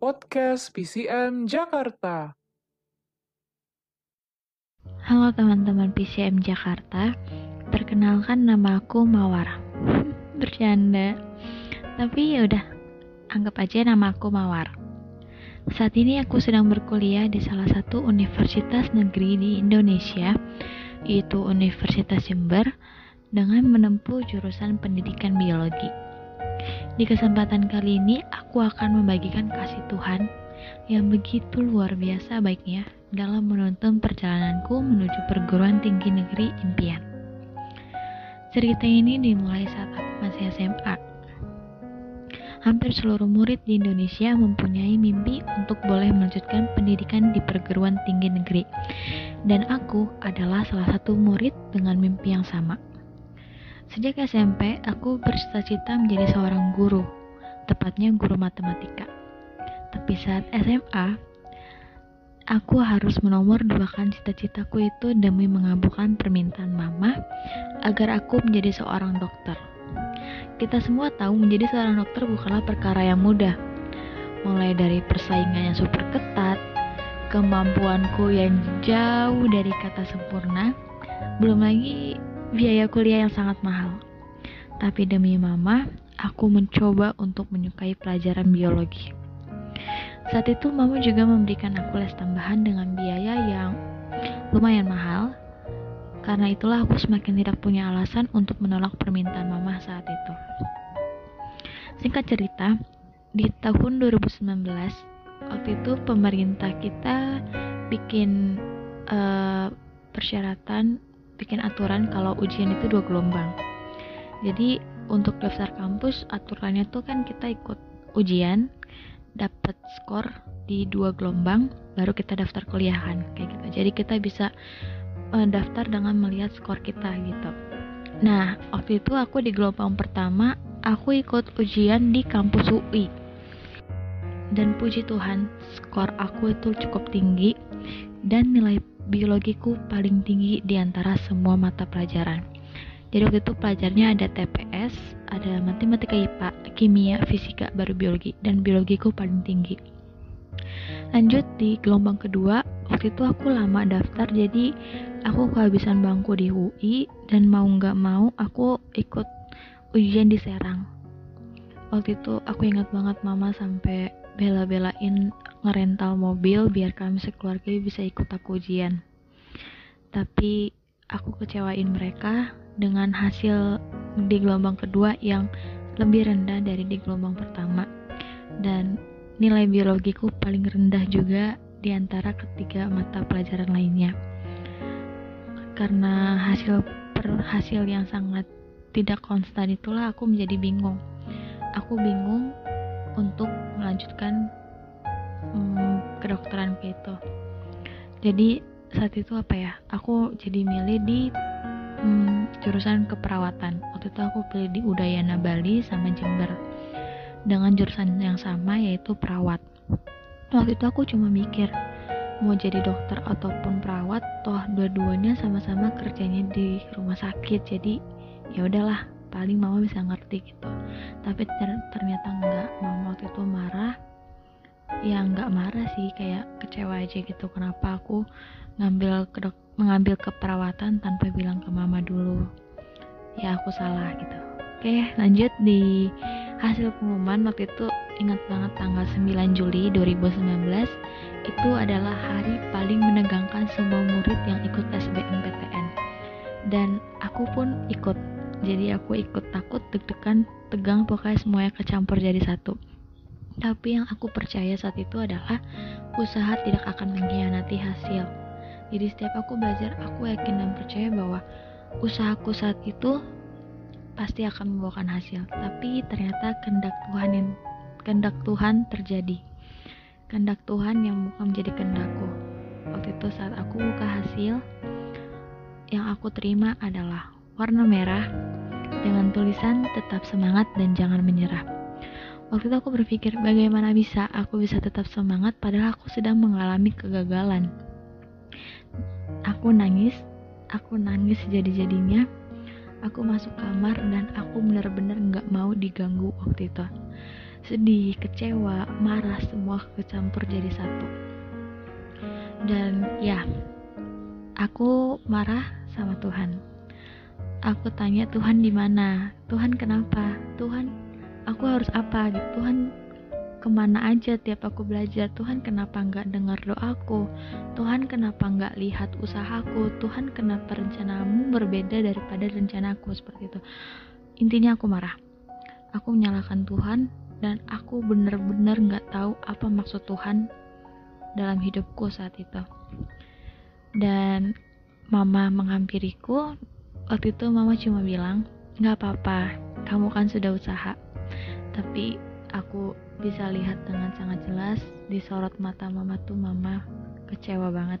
Podcast PCM Jakarta. Halo teman-teman PCM Jakarta, perkenalkan nama aku Mawar. Bercanda, tapi ya udah anggap aja nama aku Mawar. Saat ini aku sedang berkuliah di salah satu universitas negeri di Indonesia, yaitu Universitas Jember dengan menempuh jurusan pendidikan biologi. Di kesempatan kali ini, aku akan membagikan kasih Tuhan yang begitu luar biasa baiknya dalam menuntun perjalananku menuju perguruan tinggi negeri impian. Cerita ini dimulai saat aku masih SMA. Hampir seluruh murid di Indonesia mempunyai mimpi untuk boleh melanjutkan pendidikan di perguruan tinggi negeri. Dan aku adalah salah satu murid dengan mimpi yang sama. Sejak SMP, aku bercita-cita menjadi seorang guru, tepatnya guru matematika. Tapi saat SMA, aku harus menomor duakan cita-citaku itu demi mengabulkan permintaan mama agar aku menjadi seorang dokter. Kita semua tahu menjadi seorang dokter bukanlah perkara yang mudah. Mulai dari persaingan yang super ketat, kemampuanku yang jauh dari kata sempurna, belum lagi biaya kuliah yang sangat mahal. Tapi demi mama, aku mencoba untuk menyukai pelajaran biologi. Saat itu mama juga memberikan aku les tambahan dengan biaya yang lumayan mahal. Karena itulah aku semakin tidak punya alasan untuk menolak permintaan mama saat itu. Singkat cerita, di tahun 2019, waktu itu pemerintah kita bikin uh, persyaratan bikin aturan kalau ujian itu dua gelombang. Jadi untuk daftar kampus aturannya tuh kan kita ikut ujian, dapat skor di dua gelombang, baru kita daftar kuliahan kayak gitu. Jadi kita bisa uh, daftar dengan melihat skor kita gitu. Nah waktu itu aku di gelombang pertama aku ikut ujian di kampus UI dan puji Tuhan skor aku itu cukup tinggi dan nilai biologiku paling tinggi di antara semua mata pelajaran. Jadi waktu itu pelajarnya ada TPS, ada matematika IPA, kimia, fisika, baru biologi, dan biologiku paling tinggi. Lanjut di gelombang kedua, waktu itu aku lama daftar jadi aku kehabisan bangku di UI dan mau nggak mau aku ikut ujian di Serang. Waktu itu aku ingat banget mama sampai bela-belain ngerental mobil biar kami sekeluarga bisa ikut aku ujian. Tapi aku kecewain mereka dengan hasil di gelombang kedua yang lebih rendah dari di gelombang pertama. Dan nilai biologiku paling rendah juga di antara ketiga mata pelajaran lainnya. Karena hasil per hasil yang sangat tidak konstan itulah aku menjadi bingung. Aku bingung untuk melanjutkan hmm, kedokteran kayak itu jadi saat itu apa ya aku jadi milih di hmm, jurusan keperawatan. Waktu itu aku pilih di Udayana Bali sama Jember. Dengan jurusan yang sama yaitu perawat. Waktu itu aku cuma mikir mau jadi dokter ataupun perawat toh dua-duanya sama-sama kerjanya di rumah sakit. Jadi ya udahlah paling mama bisa ngerti gitu. Tapi ternyata enggak. Mama waktu itu marah ya nggak marah sih kayak kecewa aja gitu. Kenapa aku ngambil ke mengambil keperawatan tanpa bilang ke mama dulu? Ya aku salah gitu. Oke lanjut di hasil pengumuman. Waktu itu ingat banget tanggal 9 Juli 2019 itu adalah hari paling menegangkan semua murid yang ikut SBMPTN dan aku pun ikut. Jadi aku ikut takut deg-degan tegang pokoknya semuanya kecampur jadi satu tapi yang aku percaya saat itu adalah usaha tidak akan mengkhianati hasil. Jadi setiap aku belajar aku yakin dan percaya bahwa usahaku saat itu pasti akan membawakan hasil. Tapi ternyata kehendak Tuhan yang kehendak Tuhan terjadi. Kehendak Tuhan yang bukan menjadi kehendakku. Waktu itu saat aku buka hasil yang aku terima adalah warna merah dengan tulisan tetap semangat dan jangan menyerah. Waktu itu aku berpikir bagaimana bisa aku bisa tetap semangat padahal aku sedang mengalami kegagalan. Aku nangis, aku nangis jadi-jadinya. Aku masuk kamar dan aku benar-benar nggak mau diganggu waktu itu. sedih kecewa marah semua kecampur jadi satu dan ya aku marah sama Tuhan aku tanya Tuhan di mana Tuhan kenapa Tuhan aku harus apa? Gitu Tuhan ke mana aja tiap aku belajar? Tuhan kenapa nggak dengar doaku? Tuhan kenapa nggak lihat usahaku? Tuhan kenapa rencanamu berbeda daripada rencanaku? Seperti itu. Intinya aku marah. Aku menyalahkan Tuhan dan aku bener-bener nggak tahu apa maksud Tuhan dalam hidupku saat itu. Dan mama menghampiriku. Waktu itu mama cuma bilang nggak apa-apa kamu kan sudah usaha tapi aku bisa lihat dengan sangat jelas di sorot mata mama tuh mama kecewa banget.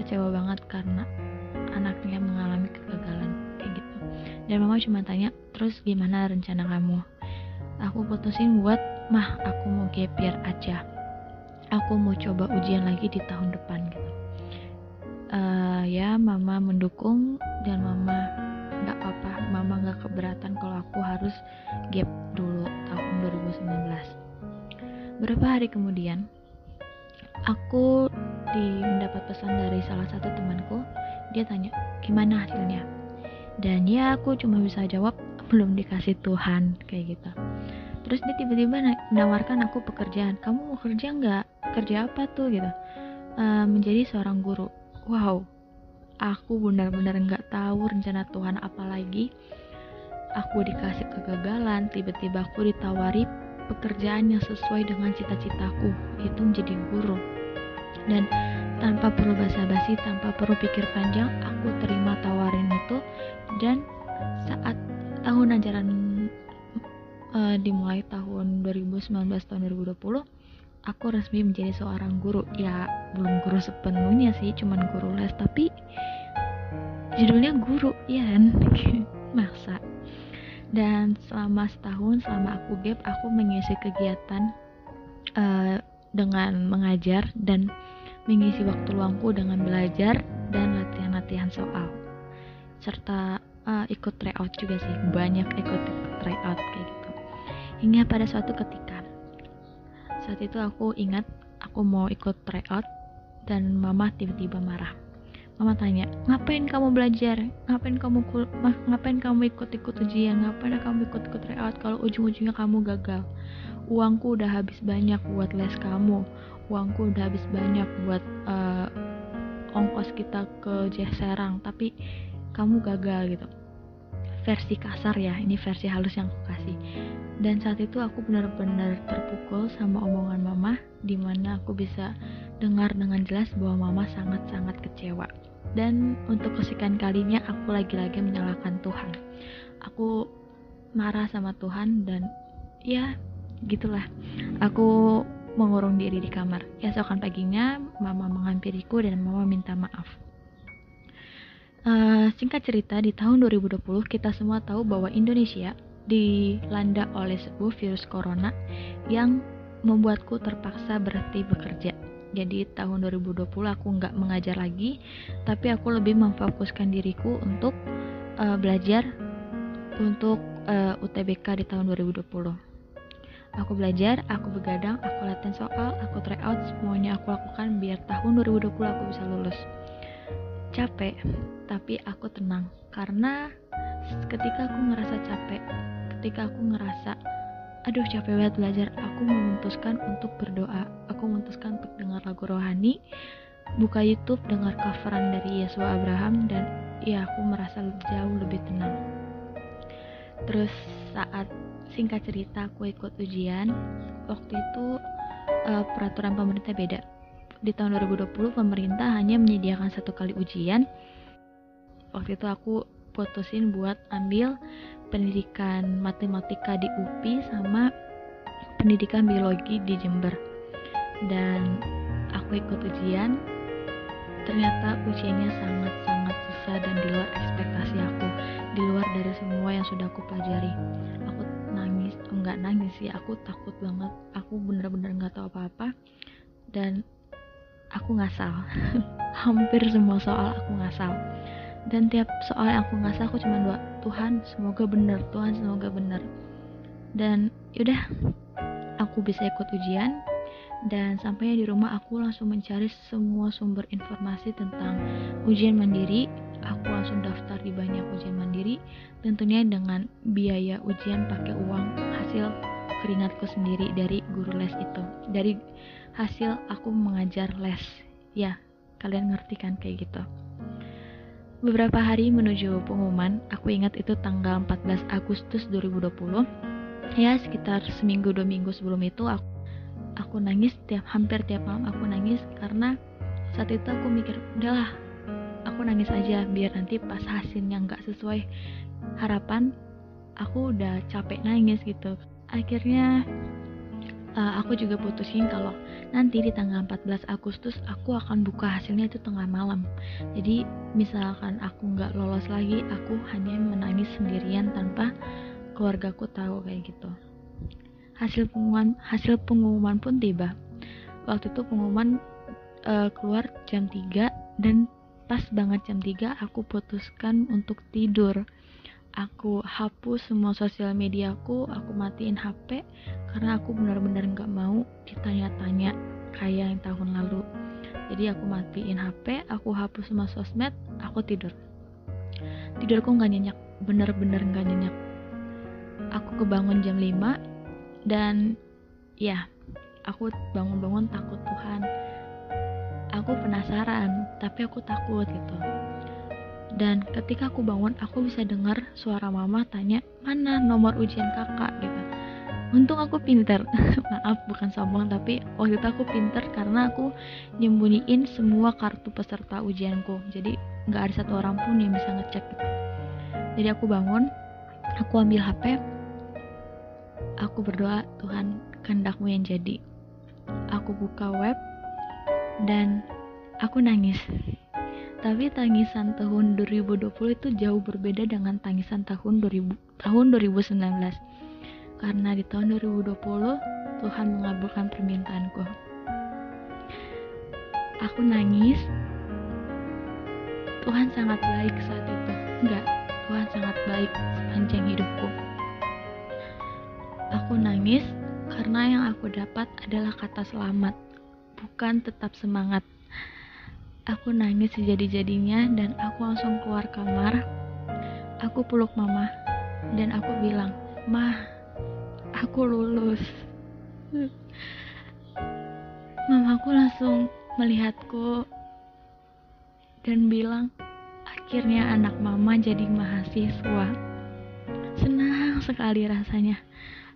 Kecewa banget karena anaknya mengalami kegagalan kayak gitu. Dan mama cuma tanya terus gimana rencana kamu? Aku putusin buat mah aku mau gap year aja. Aku mau coba ujian lagi di tahun depan gitu. Uh, ya mama mendukung dan mama mama nggak keberatan kalau aku harus gap dulu tahun 2019 berapa hari kemudian aku di mendapat pesan dari salah satu temanku dia tanya gimana hasilnya? Dan ya aku cuma bisa jawab belum dikasih Tuhan kayak gitu. Terus dia tiba-tiba menawarkan aku pekerjaan kamu mau kerja nggak? Kerja apa tuh? gitu. Uh, menjadi seorang guru. Wow aku benar-benar nggak tahu rencana Tuhan apa lagi. Aku dikasih kegagalan tiba-tiba aku ditawari pekerjaan yang sesuai dengan cita-citaku itu menjadi guru. Dan tanpa perlu basa-basi tanpa perlu pikir panjang aku terima tawarin itu. Dan saat tahun ajaran uh, dimulai tahun 2019 tahun 2020 aku resmi menjadi seorang guru. Ya belum guru sepenuhnya sih cuman guru les tapi judulnya guru ya kan? Maksa. Dan selama setahun selama aku gap aku mengisi kegiatan uh, dengan mengajar dan mengisi waktu luangku dengan belajar dan latihan-latihan soal. Serta uh, ikut tryout juga sih. Banyak ikut tryout kayak gitu. Hingga pada suatu ketika saat itu aku ingat aku mau ikut tryout dan mama tiba-tiba marah Mama tanya, ngapain kamu belajar? Ngapain kamu kul ngapain kamu ikut-ikut ujian? Ngapain kamu ikut-ikut tryout kalau ujung-ujungnya kamu gagal? Uangku udah habis banyak buat les kamu. Uangku udah habis banyak buat uh, ongkos kita ke Serang, tapi kamu gagal gitu. Versi kasar ya, ini versi halus yang aku kasih. Dan saat itu aku benar-benar terpukul sama omongan mama, di mana aku bisa dengar dengan jelas bahwa mama sangat-sangat kecewa. Dan untuk kesekian kalinya aku lagi-lagi menyalahkan Tuhan. Aku marah sama Tuhan dan ya gitulah. Aku mengurung diri di kamar. Esokan paginya mama menghampiriku dan mama minta maaf uh, singkat cerita di tahun 2020 kita semua tahu bahwa Indonesia dilanda oleh sebuah virus corona yang membuatku terpaksa berhenti bekerja. Jadi tahun 2020 aku nggak mengajar lagi tapi aku lebih memfokuskan diriku untuk uh, belajar untuk uh, eh, UTBK di tahun 2020 aku belajar aku begadang aku latihan soal aku try out semuanya aku lakukan biar tahun 2020 aku bisa lulus capek tapi aku tenang. Karena ketika aku ngerasa capek ketika aku ngerasa aduh capek banget belajar aku memutuskan untuk berdoa. Aku memutuskan untuk dengar lagu rohani buka YouTube dengar coveran dari Yesus Abraham dan ya aku merasa jauh lebih tenang. Terus saat singkat cerita aku ikut ujian waktu itu uh, peraturan pemerintah beda di tahun 2020 pemerintah hanya menyediakan satu kali ujian. Waktu itu aku putusin buat ambil pendidikan matematika di UPI sama pendidikan biologi di Jember. Dan aku ikut ujian. Ternyata ujiannya sangat-sangat susah dan di luar ekspektasi aku. Di luar dari semua yang sudah aku pelajari. Aku nangis enggak nangis sih aku takut banget. Aku bener-bener nggak tahu apa-apa. Dan aku ngasal. Hampir semua soal aku ngasal. Dan tiap soal yang aku ngasal aku cuma doa Tuhan semoga benar Tuhan semoga benar. Dan yaudah aku bisa ikut ujian. Dan sampainya di rumah aku langsung mencari semua sumber informasi tentang ujian mandiri. Aku langsung daftar di banyak ujian mandiri tentunya dengan biaya ujian pakai uang hasil keringatku sendiri dari guru les itu. Dari hasil aku mengajar les. Ya kalian ngerti kan kayak gitu. Beberapa hari menuju pengumuman aku ingat itu tanggal 14 Agustus 2020 ya sekitar seminggu dua minggu sebelum itu aku aku nangis tiap hampir tiap malam aku nangis karena saat itu aku mikir udahlah aku nangis aja biar nanti pas hasilnya nggak sesuai harapan aku udah capek nangis gitu akhirnya uh, aku juga putusin kalau nanti di tanggal 14 Agustus aku akan buka hasilnya itu tengah malam. Jadi misalkan aku nggak lolos lagi aku hanya menangis sendirian tanpa keluargaku tahu kayak gitu. Hasil pengumuman hasil pengumuman pun tiba. Waktu itu pengumuman uh, keluar jam 3 dan pas banget jam 3 aku putuskan untuk tidur aku hapus semua sosial mediaku aku matiin HP karena aku benar-benar nggak mau ditanya-tanya kayak yang tahun lalu. Jadi aku matiin HP aku hapus semua sosmed aku tidur. Tidurku nggak nyenyak bener-bener nggak nyenyak. Aku kebangun jam 5 dan ya aku bangun-bangun takut Tuhan. Aku penasaran tapi aku takut gitu dan ketika aku bangun aku bisa dengar suara mama tanya mana nomor ujian kakak? gitu. Untung aku pinter. Maaf bukan sombong tapi waktu itu aku pinter karena aku nyembunyiin semua kartu peserta ujianku. Jadi nggak ada satu orang pun yang bisa ngecek. Gitu jadi aku bangun aku ambil HP Aku berdoa, Tuhan, kehendakmu yang jadi. Aku buka web dan aku nangis. Tapi tangisan tahun 2020 itu jauh berbeda dengan tangisan tahun 2000 tahun 2019. Karena di tahun 2020 Tuhan mengabulkan permintaanku. Aku nangis. Tuhan sangat baik saat itu. Enggak, Tuhan sangat baik sepanjang hidupku. Aku nangis karena yang aku dapat adalah kata selamat, bukan tetap semangat. Aku nangis sejadi-jadinya dan aku langsung keluar kamar. Aku peluk mama dan aku bilang, "Mah, aku lulus." Mamaku langsung melihatku dan bilang, "Akhirnya anak mama jadi mahasiswa." Senang sekali rasanya.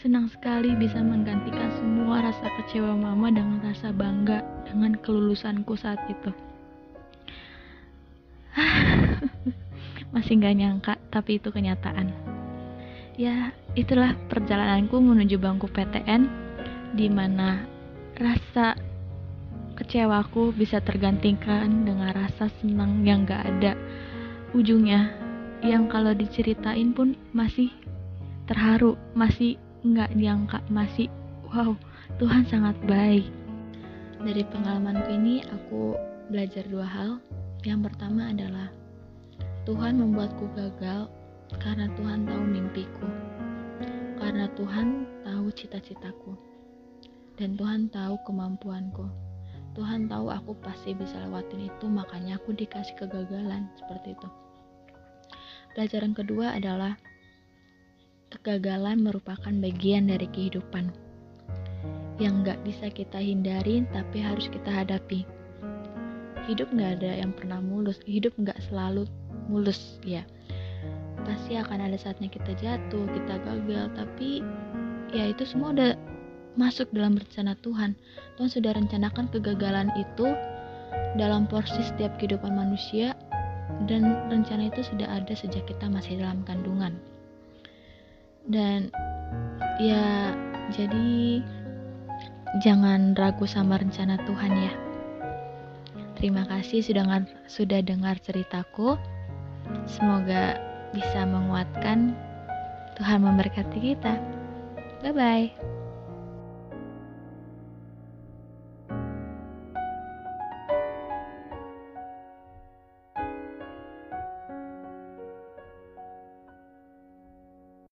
Senang sekali bisa menggantikan semua rasa kecewa mama dengan rasa bangga dengan kelulusanku saat itu. Masih gak nyangka, tapi itu kenyataan. Ya, itulah perjalananku menuju bangku PTN, di mana rasa kecewaku bisa tergantikan dengan rasa senang yang gak ada. Ujungnya yang kalau diceritain pun masih terharu, masih nggak diangka masih wow Tuhan sangat baik. Dari pengalamanku ini aku belajar dua hal yang pertama adalah Tuhan membuatku gagal karena Tuhan tahu mimpiku karena Tuhan tahu cita-citaku dan Tuhan tahu kemampuanku Tuhan tahu aku pasti bisa lewatin itu makanya aku dikasih kegagalan seperti itu pelajaran kedua adalah kegagalan merupakan bagian dari kehidupan yang gak bisa kita hindari tapi harus kita hadapi. Hidup gak ada yang pernah mulus, hidup gak selalu mulus ya. Pasti akan ada saatnya kita jatuh, kita gagal, tapi ya itu semua udah masuk dalam rencana Tuhan. Tuhan sudah rencanakan kegagalan itu dalam porsi setiap kehidupan manusia dan rencana itu sudah ada sejak kita masih dalam kandungan dan ya jadi jangan ragu sama rencana Tuhan ya terima kasih sudah dengar, sudah dengar ceritaku. Semoga bisa menguatkan. Tuhan memberkati kita. Bye bye